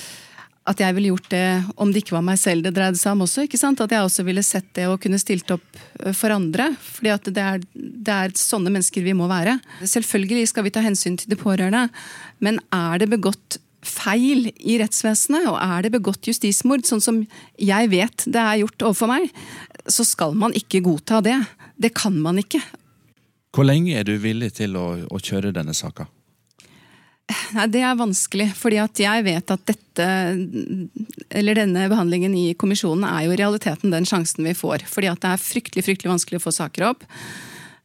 at jeg ville gjort det om det ikke var meg selv det dreide seg om også. ikke sant? At jeg også ville sett det og kunne stilt opp eh, for andre. fordi at det er, det er sånne mennesker vi må være. Selvfølgelig skal vi ta hensyn til de pårørende, men er det begått feil i rettsvesenet, og er det begått justismord, sånn som jeg vet det er gjort overfor meg, så skal man ikke godta det. Det kan man ikke. Hvor lenge er du villig til å, å kjøre denne saka? Nei, Det er vanskelig, fordi at jeg vet at dette, eller denne behandlingen i kommisjonen er jo i realiteten den sjansen vi får. Fordi at det er fryktelig fryktelig vanskelig å få saker opp.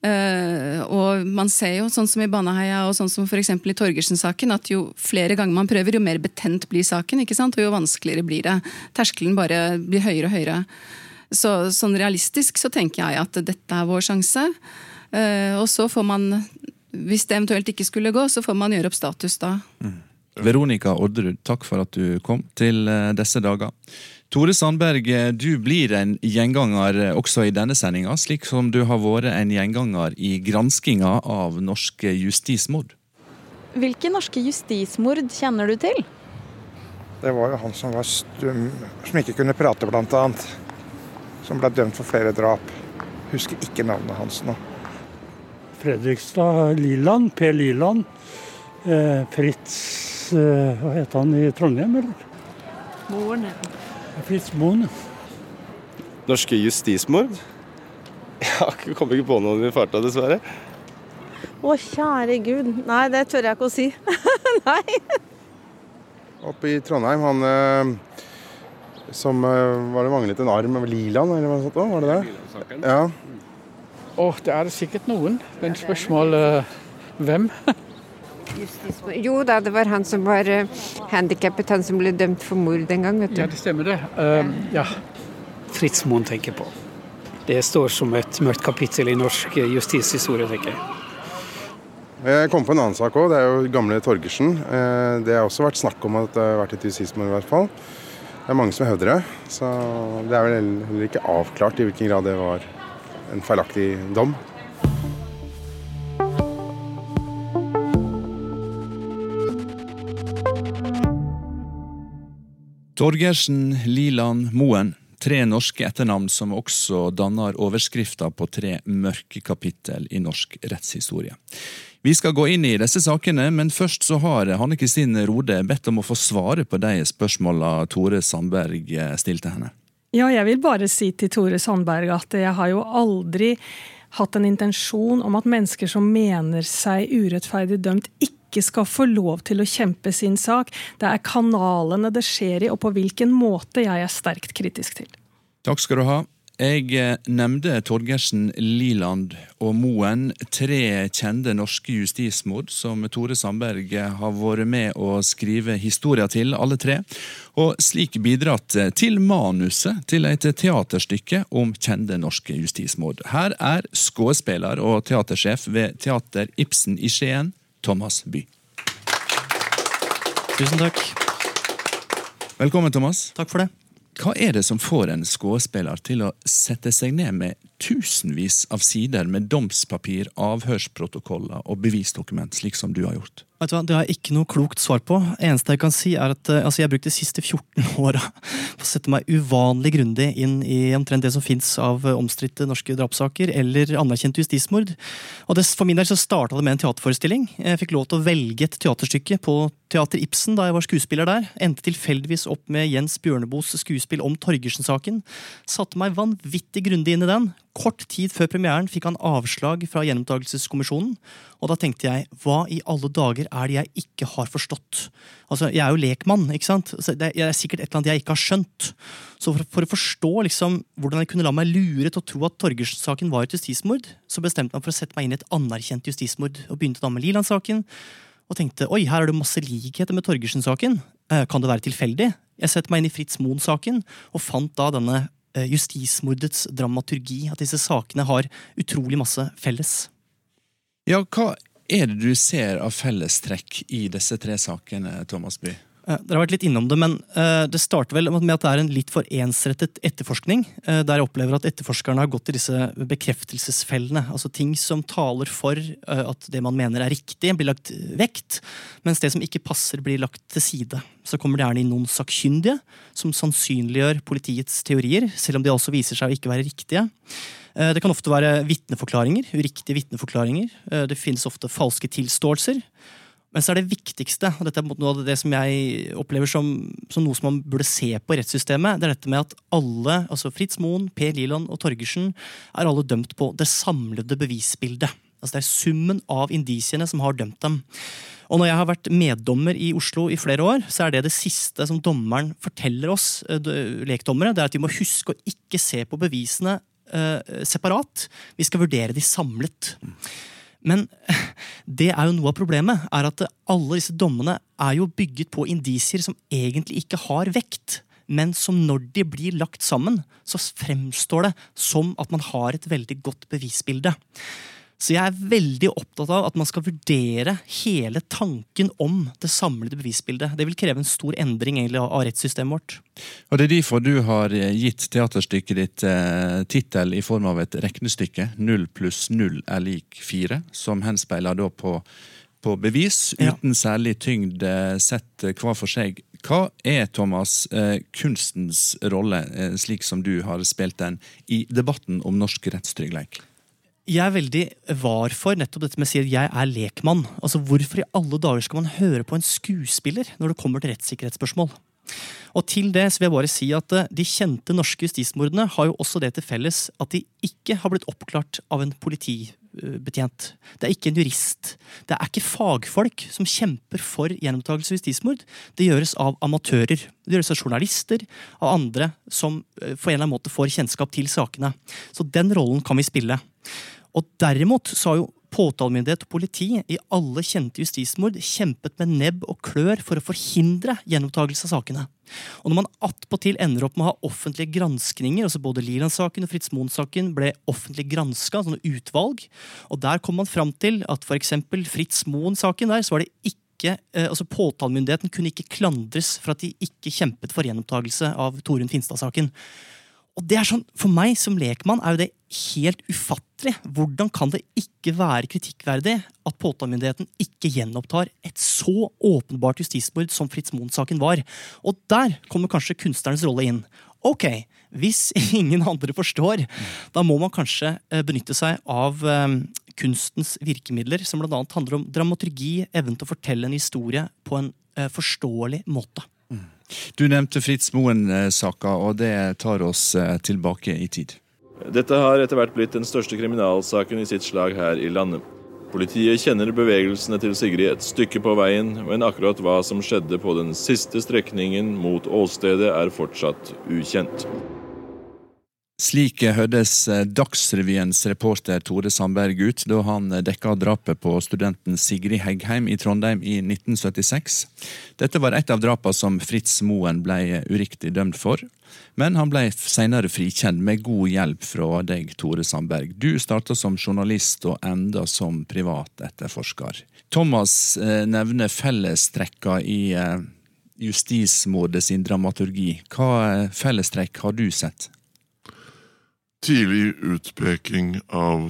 Eh, og man ser jo, sånn som i Baneheia og sånn som for i Torgersen-saken, at jo flere ganger man prøver, jo mer betent blir saken, ikke sant? og jo vanskeligere blir det. Terskelen bare blir høyere og høyere. Så sånn realistisk så tenker jeg at dette er vår sjanse. Eh, og så får man, hvis det eventuelt ikke skulle gå, så får man gjøre opp status da. Veronica Orderud, takk for at du kom til eh, disse dager. Tore Sandberg, du blir en gjenganger også i denne sendinga, slik som du har vært en gjenganger i granskinga av norske justismord. Hvilke norske justismord kjenner du til? Det var jo han som var stum, som ikke kunne prate, annet. Som ble dømt for flere drap. Husker ikke navnet hans nå. Fredrikstad Liland, Per Liland. Eh, Fritz eh, Hva het han i Trondheim, eller? Moren. Fritz Moen. Norske justismord? Jeg kommer ikke på noen i farta, dessverre. Å, kjære gud. Nei, det tør jeg ikke å si. Nei. Oppe i Trondheim, han eh, som eh, Var det manglet en arm over Liland, eller hva sånt? Var det det? Ja. Åh, det er sikkert noen. Men spørsmål eh, Jo da, det var han som var uh, handikappet, han som ble dømt for mord en gang. vet du. Ja, det stemmer det. Uh, ja. Fritz Moen tenker på. Det står som et mørkt kapittel i norsk eh, justishistorie, tenker jeg. Jeg kom på en annen sak òg. Det er jo gamle Torgersen. Eh, Det har også vært snakk om at det har vært et justismord, i hvert fall. Det er mange som hevder det. Så det er vel heller ikke avklart i hvilken grad det var en feilaktig dom. Torgersen, Liland, Moen. Tre norske etternavn som også danner overskrifta på tre mørke kapittel i norsk rettshistorie. Vi skal gå inn i disse sakene, men først så har Hanne Kristin Rode bedt om å få svare på de spørsmåla Tore Sandberg stilte henne. Ja, jeg vil bare si til Tore Sandberg at jeg har jo aldri hatt en intensjon om at mennesker som mener seg urettferdig dømt, ikke ikke skal få lov til å kjempe sin sak. Det er kanalene det skjer i, og på hvilken måte jeg er sterkt kritisk til. Takk skal du ha. Jeg eh, nevnte Torgersen, Liland og Moen, tre kjente norske justismord som Tore Sandberg har vært med å skrive historier til, alle tre, og slik bidratt til manuset til et teaterstykke om kjente norske justismord. Her er skuespiller og teatersjef ved Teater Ibsen i Skien, Thomas By. Tusen takk. Velkommen, Thomas. Takk for det. Hva er det som får en skuespiller til å sette seg ned med tusenvis av sider med domspapir, avhørsprotokoller og bevisdokument, slik som du har gjort? Vet du hva, Det har jeg ikke noe klokt svar på. Eneste jeg kan si er at uh, altså jeg har brukt de siste 14 åra på å sette meg uvanlig grundig inn i omtrent det som fins av uh, omstridte norske drapssaker eller anerkjente justismord. Og det, For min del så starta det med en teaterforestilling. Jeg fikk lov til å velge et teaterstykke på Teater Ibsen da jeg var skuespiller der. Endte tilfeldigvis opp med Jens Bjørneboes skuespill om Torgersen-saken. Satte meg vanvittig grundig inn i den. Kort tid før premieren fikk han avslag fra Gjenopptakelseskommisjonen. Og da tenkte jeg, hva i alle dager er det jeg ikke har forstått? Altså, Jeg er jo lekmann, ikke sant? det er sikkert et eller annet jeg ikke har skjønt. Så for, for å forstå liksom, hvordan jeg kunne la meg lure til å tro at Torgersen-saken var et justismord, så bestemte han for å sette meg inn i et anerkjent justismord. Og begynte da med Liland-saken. Og tenkte oi, her er det masse likheter med Torgersen-saken. Eh, kan det være tilfeldig? Jeg setter meg inn i Fritz Moen-saken, og fant da denne justismordets dramaturgi. At disse sakene har utrolig masse felles. Ja, hva er det du ser av fellestrekk i disse tre sakene, Thomas By? Eh, dere har vært litt innom det, men uh, det starter vel med at det er en litt for ensrettet etterforskning. Uh, der jeg opplever at etterforskerne har gått i disse bekreftelsesfellene. Altså ting som taler for at det man mener er riktig, blir lagt vekt, mens det som ikke passer, blir lagt til side. Så kommer det gjerne inn noen sakkyndige som sannsynliggjør politiets teorier, selv om de altså viser seg å ikke være riktige. Det kan ofte være vitneforklaringer, uriktige vitneforklaringer. Det finnes ofte falske tilståelser. Men så er det viktigste, og dette er noe av det som jeg opplever som, som, noe som man burde se på rettssystemet, det er dette med at alle, altså Fritz Moen, Per Liland og Torgersen, er alle dømt på det samlede bevisbildet. Altså Det er summen av indisiene som har dømt dem. Og når jeg har vært meddommer i Oslo i flere år, så er det det siste som dommeren forteller oss, eh, lekdommere, det er at vi må huske å ikke se på bevisene uh, separat. Vi skal vurdere de samlet. Men det er jo noe av problemet, er at alle disse dommene er jo bygget på indisier som egentlig ikke har vekt. Men som når de blir lagt sammen, så fremstår det som at man har et veldig godt bevisbilde. Så jeg er veldig opptatt av at man skal vurdere hele tanken om det samlede bevisbildet. Det vil kreve en stor endring egentlig, av rettssystemet vårt. Og Det er derfor du har eh, gitt teaterstykket ditt eh, tittel i form av et regnestykke. Null pluss null er lik fire, som henspeiler da på, på bevis, uten ja. særlig tyngd sett hver for seg. Hva er Thomas, eh, kunstens rolle, eh, slik som du har spilt den, i debatten om norsk rettstrygghet? Jeg er veldig var for nettopp dette med å si at jeg er lekmann. Altså, Hvorfor i alle dager skal man høre på en skuespiller når det kommer til rettssikkerhetsspørsmål? Og til det så vil jeg bare si at eh, De kjente norske justismordene har jo også det til felles at de ikke har blitt oppklart av en politibetjent. Det er ikke en jurist. Det er ikke fagfolk som kjemper for gjenopptakelse av justismord. Det gjøres av amatører. Det gjøres av journalister, av andre som for på en eller annen måte får kjennskap til sakene. Så den rollen kan vi spille. Og derimot så har jo påtalemyndighet og politi i alle kjente justismord kjempet med nebb og klør for å forhindre gjenopptakelse av sakene. Og når man attpåtil ender opp med å ha offentlige granskninger, altså både Liland-saken og Fritz Moen-saken ble offentlig granska, sånne utvalg, og der kom man fram til at f.eks. Fritz Moen-saken der, så var det ikke eh, altså Påtalemyndigheten kunne ikke klandres for at de ikke kjempet for gjenopptakelse av Torunn Finstad-saken. Og det er sånn, For meg som lekmann er jo det helt ufattelig. Hvordan kan det ikke være kritikkverdig at påtalemyndigheten ikke gjenopptar et så åpenbart justismord som Fritz Moen-saken var? Og der kommer kanskje kunstnerens rolle inn. Ok, hvis ingen andre forstår, da må man kanskje eh, benytte seg av um, kunstens virkemidler, som bl.a. handler om dramaturgi, evnen til å fortelle en historie på en uh, forståelig måte. Mm. Du nevnte Fritz Moen-saka, og det tar oss eh, tilbake i tid. Dette har etter hvert blitt den største kriminalsaken i sitt slag her i landet. Politiet kjenner bevegelsene til Sigrid et stykke på veien, men akkurat hva som skjedde på den siste strekningen mot åstedet er fortsatt ukjent. Slik hørtes eh, Dagsrevyens reporter Tore Sandberg ut da han dekka drapet på studenten Sigrid Heggheim i Trondheim i 1976. Dette var et av drapene som Fritz Moen ble uriktig dømt for. Men han ble senere frikjent med god hjelp fra deg, Tore Sandberg. Du starta som journalist og enda som privat etterforsker. Thomas eh, nevner fellestrekka i eh, justismordet sin dramaturgi. Hva fellestrekk har du sett? Tidlig utpeking av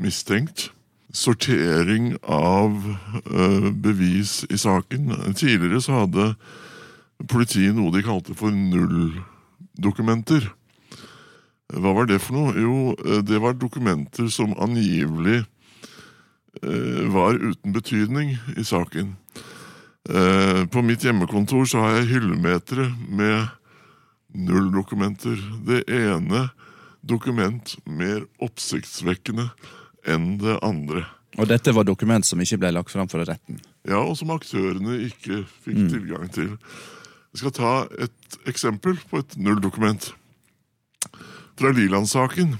mistenkt. Sortering av uh, bevis i saken. Tidligere så hadde politiet noe de kalte for nulldokumenter. Hva var det for noe? Jo, eh, det var dokumenter som angivelig uh, var uten betydning i saken. På mitt hjemmekontor så har jeg hyllemetere med nulldokumenter. Det ene dokument mer oppsiktsvekkende enn det andre. Og dette var dokument som ikke ble lagt fram for retten? Ja, og som aktørene ikke fikk mm. tilgang til. Jeg skal ta et eksempel på et nulldokument. Fra Liland-saken,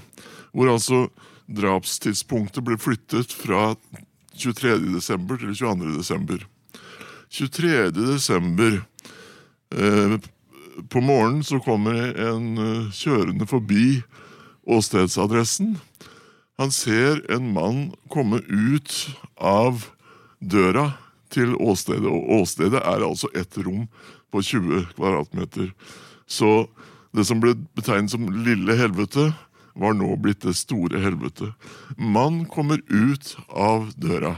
hvor altså drapstidspunktet ble flyttet fra 23. desember til 22. desember. 23. desember eh, På morgenen så kommer en uh, kjørende forbi åstedsadressen. Han ser en mann komme ut av døra til åstedet, og åstedet er altså ett rom på 20 kvadratmeter. Så det som ble betegnet som lille helvete, var nå blitt det store helvete. Mann kommer ut av døra.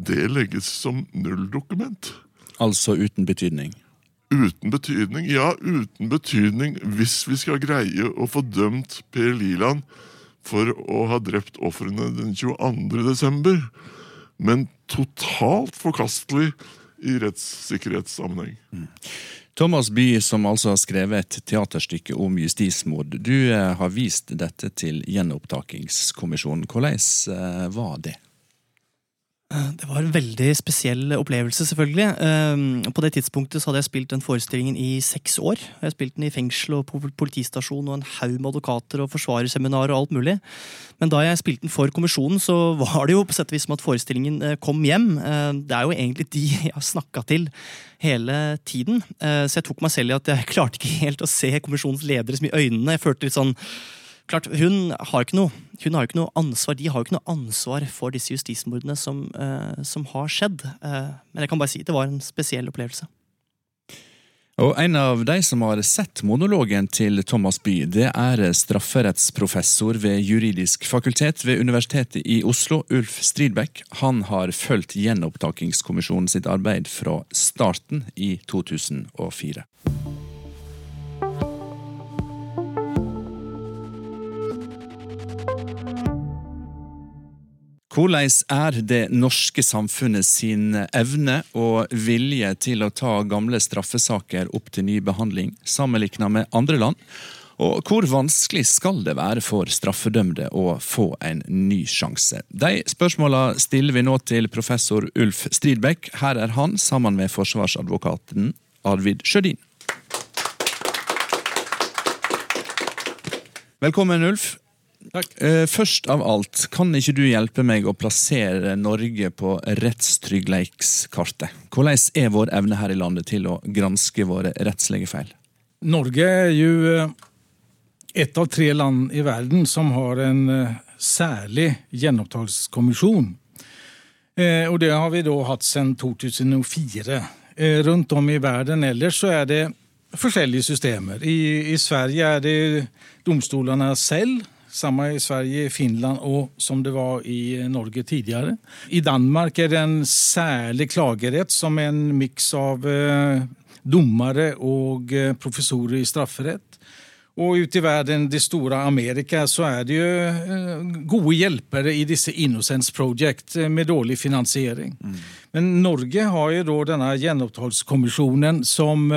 Det legges som nulldokument. Altså uten betydning? Uten betydning? Ja, uten betydning hvis vi skal greie å få dømt Per Liland for å ha drept ofrene den 22. desember. Men totalt forkastelig i rettssikkerhetssammenheng. Mm. Thomas Bye, som altså har skrevet et teaterstykke om justismord. Du eh, har vist dette til Gjenopptakingskommisjonen. Hvordan eh, var det? Eh, det var en veldig spesiell opplevelse, selvfølgelig. Eh, på det tidspunktet hadde jeg spilt den forestillingen i seks år. Jeg har spilt den i fengsel og på politistasjon og en haug med advokater og forsvarerseminar og alt mulig. Men da jeg spilte den for kommisjonen, så var det jo på sett og vis som at forestillingen eh, kom hjem. Det er jo egentlig de jeg har snakka til hele tiden. Så jeg tok meg selv i at jeg klarte ikke helt å se kommisjonens ledere som i øynene. Jeg følte litt sånn klart, hun har ikke noe, hun har ikke noe ansvar, De har jo ikke noe ansvar for disse justismordene som, uh, som har skjedd. Uh, men jeg kan bare si det var en spesiell opplevelse. Og En av de som har sett monologen til Thomas Bye, det er strafferettsprofessor ved juridisk fakultet ved Universitetet i Oslo, Ulf Stridbekk. Han har fulgt gjenopptakingskommisjonen sitt arbeid fra starten i 2004. Hvordan er det norske samfunnet sin evne og vilje til å ta gamle straffesaker opp til ny behandling, sammenlignet med andre land? Og hvor vanskelig skal det være for straffedømte å få en ny sjanse? De spørsmåla stiller vi nå til professor Ulf Stridbekk. Her er han sammen med forsvarsadvokaten Arvid Sjødin. Velkommen, Ulf. Takk. Eh, først av alt, kan ikke du hjelpe meg å plassere Norge på rettstryggleikskartet? Hvordan er vår evne her i landet til å granske våre rettslige feil? Norge er jo ett et av tre land i verden som har en eh, særlig gjenopptakskommisjon. Og det har vi da hatt siden 2004. Rundt om i verden ellers så er det forskjellige systemer. I, i Sverige er det domstolene selv samme i Sverige, Finland og som det var i Norge tidligere. I Danmark er det en særlig klagerett som er en miks av eh, dommere og eh, professorer i strafferett. Og ute i verden, det store Amerika, så er det jo eh, gode hjelpere i disse Innocence Project med dårlig finansiering. Mm. Men Norge har jo da denne gjenopptakskommisjonen som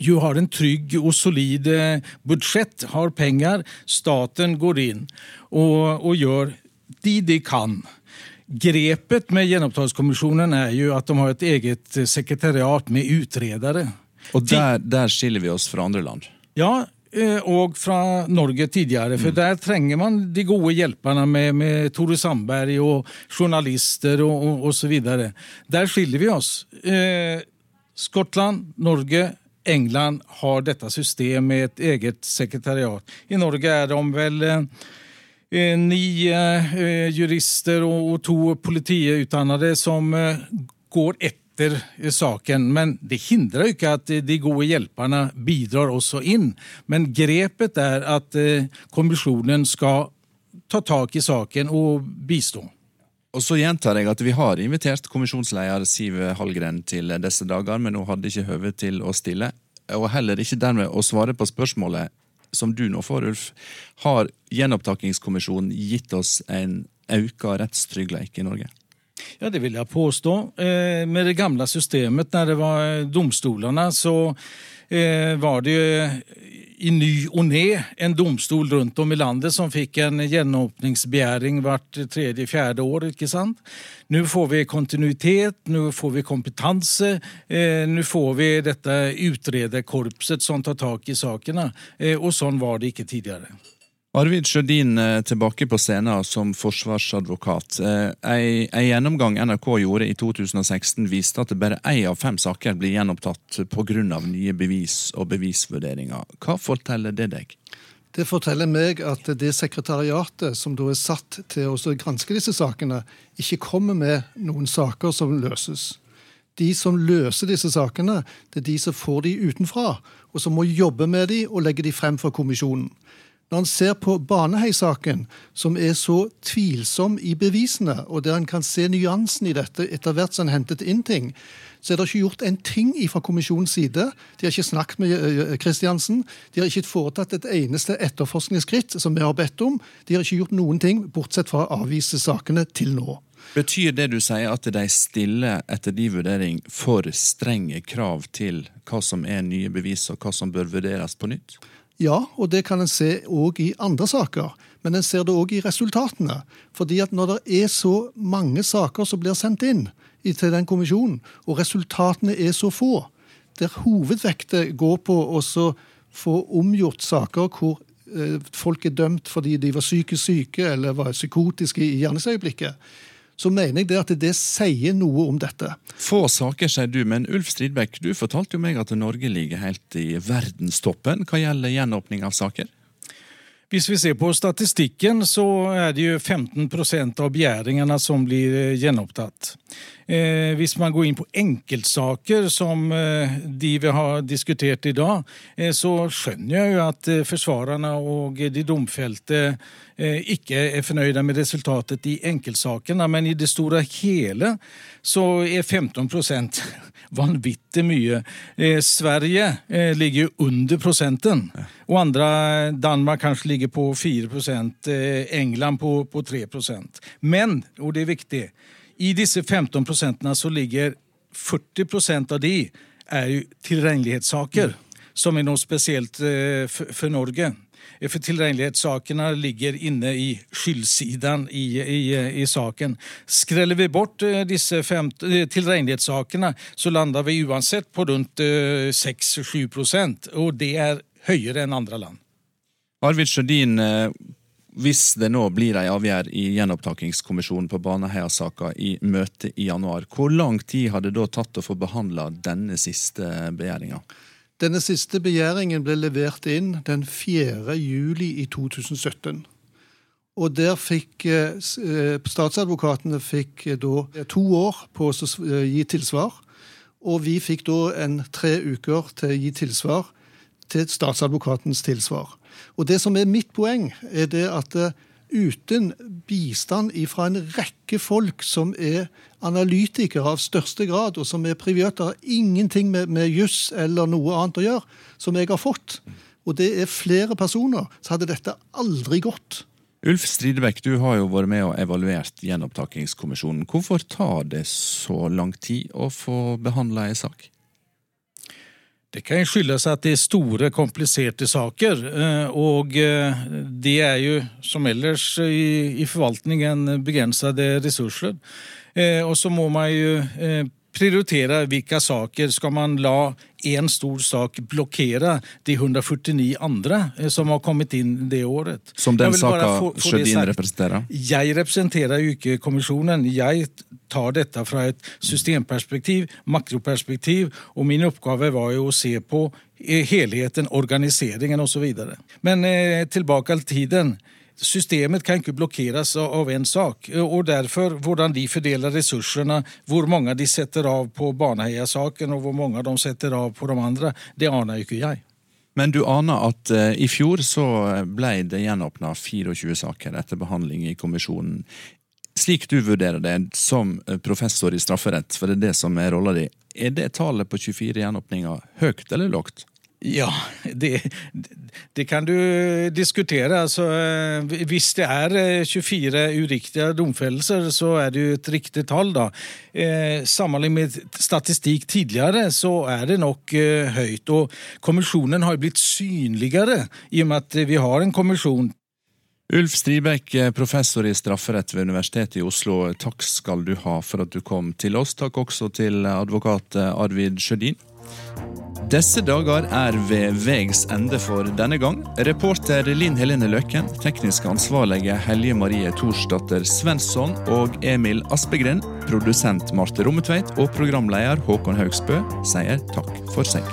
jo har en trygg og solid eh, budsjett, har penger. Staten går inn og, og gjør de de kan grepet med gjenopptakskommisjonen er jo at de har et eget sekretariat med utredere. Og der, der skiller vi oss fra andre land. Ja, eh, og fra Norge tidligere. For der trenger man de gode hjelperne med, med Tore Sandberg og journalister og, videre. Der skiller vi oss. Eh, Skottland, Norge, England har dette systemet med et eget sekretariat. I Norge er de vel eh, eh, ni eh, jurister og, og to politiutdannede som eh, går etter eh, saken. Men det hindrer jo ikke at eh, de gode hjelperne bidrar også inn. Men grepet er at kommisjonen skal ta tak i saken og bistå. Og så gjentar jeg at Vi har invitert kommisjonsleder Siv Hallgren til disse dager, men hun hadde ikke høve til å stille. Og heller ikke dermed å svare på spørsmålet som du nå får, Ulf. Har gjenopptakingskommisjonen gitt oss en økt rettstrygghet i Norge? Ja, det vil jeg påstå. Eh, med det gamle systemet, når det var domstolene, så eh, var det i ny og ne en domstol rundt om i landet som fikk en gjenåpningsbegjæring hvert tredje-fjerde år. ikke sant? Nå får vi kontinuitet, nå får vi kompetanse, eh, nå får vi dette utrederkorpset som tar tak i sakene. Eh, og sånn var det ikke tidligere. Arvid Sjødin eh, tilbake på scenen som forsvarsadvokat. En, ei gjennomgang NRK gjorde i 2016 viste at bare én av fem saker blir gjenopptatt pga. nye bevis og bevisvurderinger. Hva forteller det deg? Det forteller meg at det sekretariatet som da er satt til å granske disse sakene, ikke kommer med noen saker som løses. De som løser disse sakene, det er de som får de utenfra, og som må jobbe med de og legge de frem for kommisjonen. Når en ser på Baneheia-saken, som er så tvilsom i bevisene, og der en kan se nyansen i dette etter hvert som en hentet inn ting, så er det ikke gjort en ting fra kommisjonens side. De har ikke snakket med Kristiansen. De har ikke foretatt et eneste etterforskningsskritt som vi har bedt om. De har ikke gjort noen ting, bortsett fra å avvise sakene til nå. Betyr det du sier at de stiller etter de vurdering for strenge krav til hva som er nye bevis, og hva som bør vurderes på nytt? Ja, og det kan en se òg i andre saker. Men en ser det òg i resultatene. Fordi at når det er så mange saker som blir sendt inn til den kommisjonen, og resultatene er så få, der hovedvektet går på å få omgjort saker hvor folk er dømt fordi de var psykisk syke eller var psykotiske i gjerningsøyeblikket, så mener jeg det at det sier noe om dette. Få saker, sier du, men Ulf Stridbekk, du fortalte jo meg at Norge ligger helt i verdenstoppen hva gjelder gjenåpning av saker? Hvis vi ser på statistikken, så er det jo 15% av begjæringene som blir gjenopptatt. Eh, hvis man går inn på enkeltsaker som eh, de vi har diskutert i dag, eh, så skjønner jeg jo at forsvarerne og de domfelte ikke er fornøyde med resultatet i enkeltsakene, men i det store og hele så er 15 vanvittig mye. Sverige ligger jo under prosenten, og andre Danmark kanskje ligger på 4% England på, på 3 Men, og det er viktig, i disse 15 prosentene så ligger 40% av de er jo tilregnelighetssaker, som er noe spesielt for, for Norge. For tilregnelighetssakene ligger inne i skyldsiden i, i, i, saken. Skreller vi bort disse tilregnelighetssakene, så lander vi uansett på rundt 6-7 og det er høyere enn andre land. Arvid Sjødin, hvis det nå blir ei avgjerd i gjenopptakingskommisjonen på Baneheia-saka i møte i januar, hvor lang tid har det da tatt å få behandla denne siste begjæringa? Denne siste begjæringen ble levert inn den 4. juli i 2017. Og der fikk eh, statsadvokatene fikk da to år på å gi tilsvar. Og vi fikk da en tre uker til å gi tilsvar til statsadvokatens tilsvar. Og det som er mitt poeng, er det at uten bistand fra en rekke folk som er analytikere av største grad, og som er private, har ingenting med, med juss eller noe annet å gjøre, som jeg har fått, og det er flere personer, så hadde dette aldri gått. Ulf Stridebekk, du har jo vært med og evaluert gjenopptakingskommisjonen. Hvorfor tar det så lang tid å få behandla ei sak? Det kan skyldes at det er store, kompliserte saker. eh, Og eh, det er jo, som ellers i, forvaltningen, begrensede ressurser. Eh, Og så må man jo prioritere hvilke saker. Skal man la én stor sak blokkere de 149 andre eh, som har kommet inn det året? Som den saka Sjødin representerer? Jeg representerer jo ikke kommisjonen. Jeg tar dette fra et systemperspektiv, makroperspektiv, og min oppgave var jo å se på eh, helheten, organiseringen osv. Men eh, tilbake til tiden. Systemet kan ikke blokkeres av én sak. og derfor Hvordan de fordeler ressursene, hvor mange de setter av på Baneheia-saken og hvor mange de setter av på de andre, det aner ikke jeg. Men du aner at eh, i fjor så ble det gjenåpna 24 saker etter behandling i kommisjonen. Slik du vurderer det som eh, professor i strafferett, for det er det som er rolla di, er det tallet på 24 gjenåpninger høyt eller lågt? Ja, det, det kan du diskutere. Altså, eh, hvis det er eh, 24 uriktige domfellelser, så er det jo et riktig tall. da. Eh, Sammenlignet med statistikk tidligere, så er det nok eh, høyt. Og kommisjonen har blitt synligere i og med at vi har en kommisjon. Ulf Stribekk, eh, professor i strafferett ved Universitetet i Oslo. Takk skal du ha for at du kom til oss. Takk også til advokat eh, Arvid Sjødin. Disse dager er ved veis ende for denne gang. Reporter Linn Helene Løkken, teknisk ansvarlige Helje Marie Thorsdatter Svensson og Emil Aspegren, produsent Marte Rommetveit og programleder Håkon Haugsbø sier takk for seg.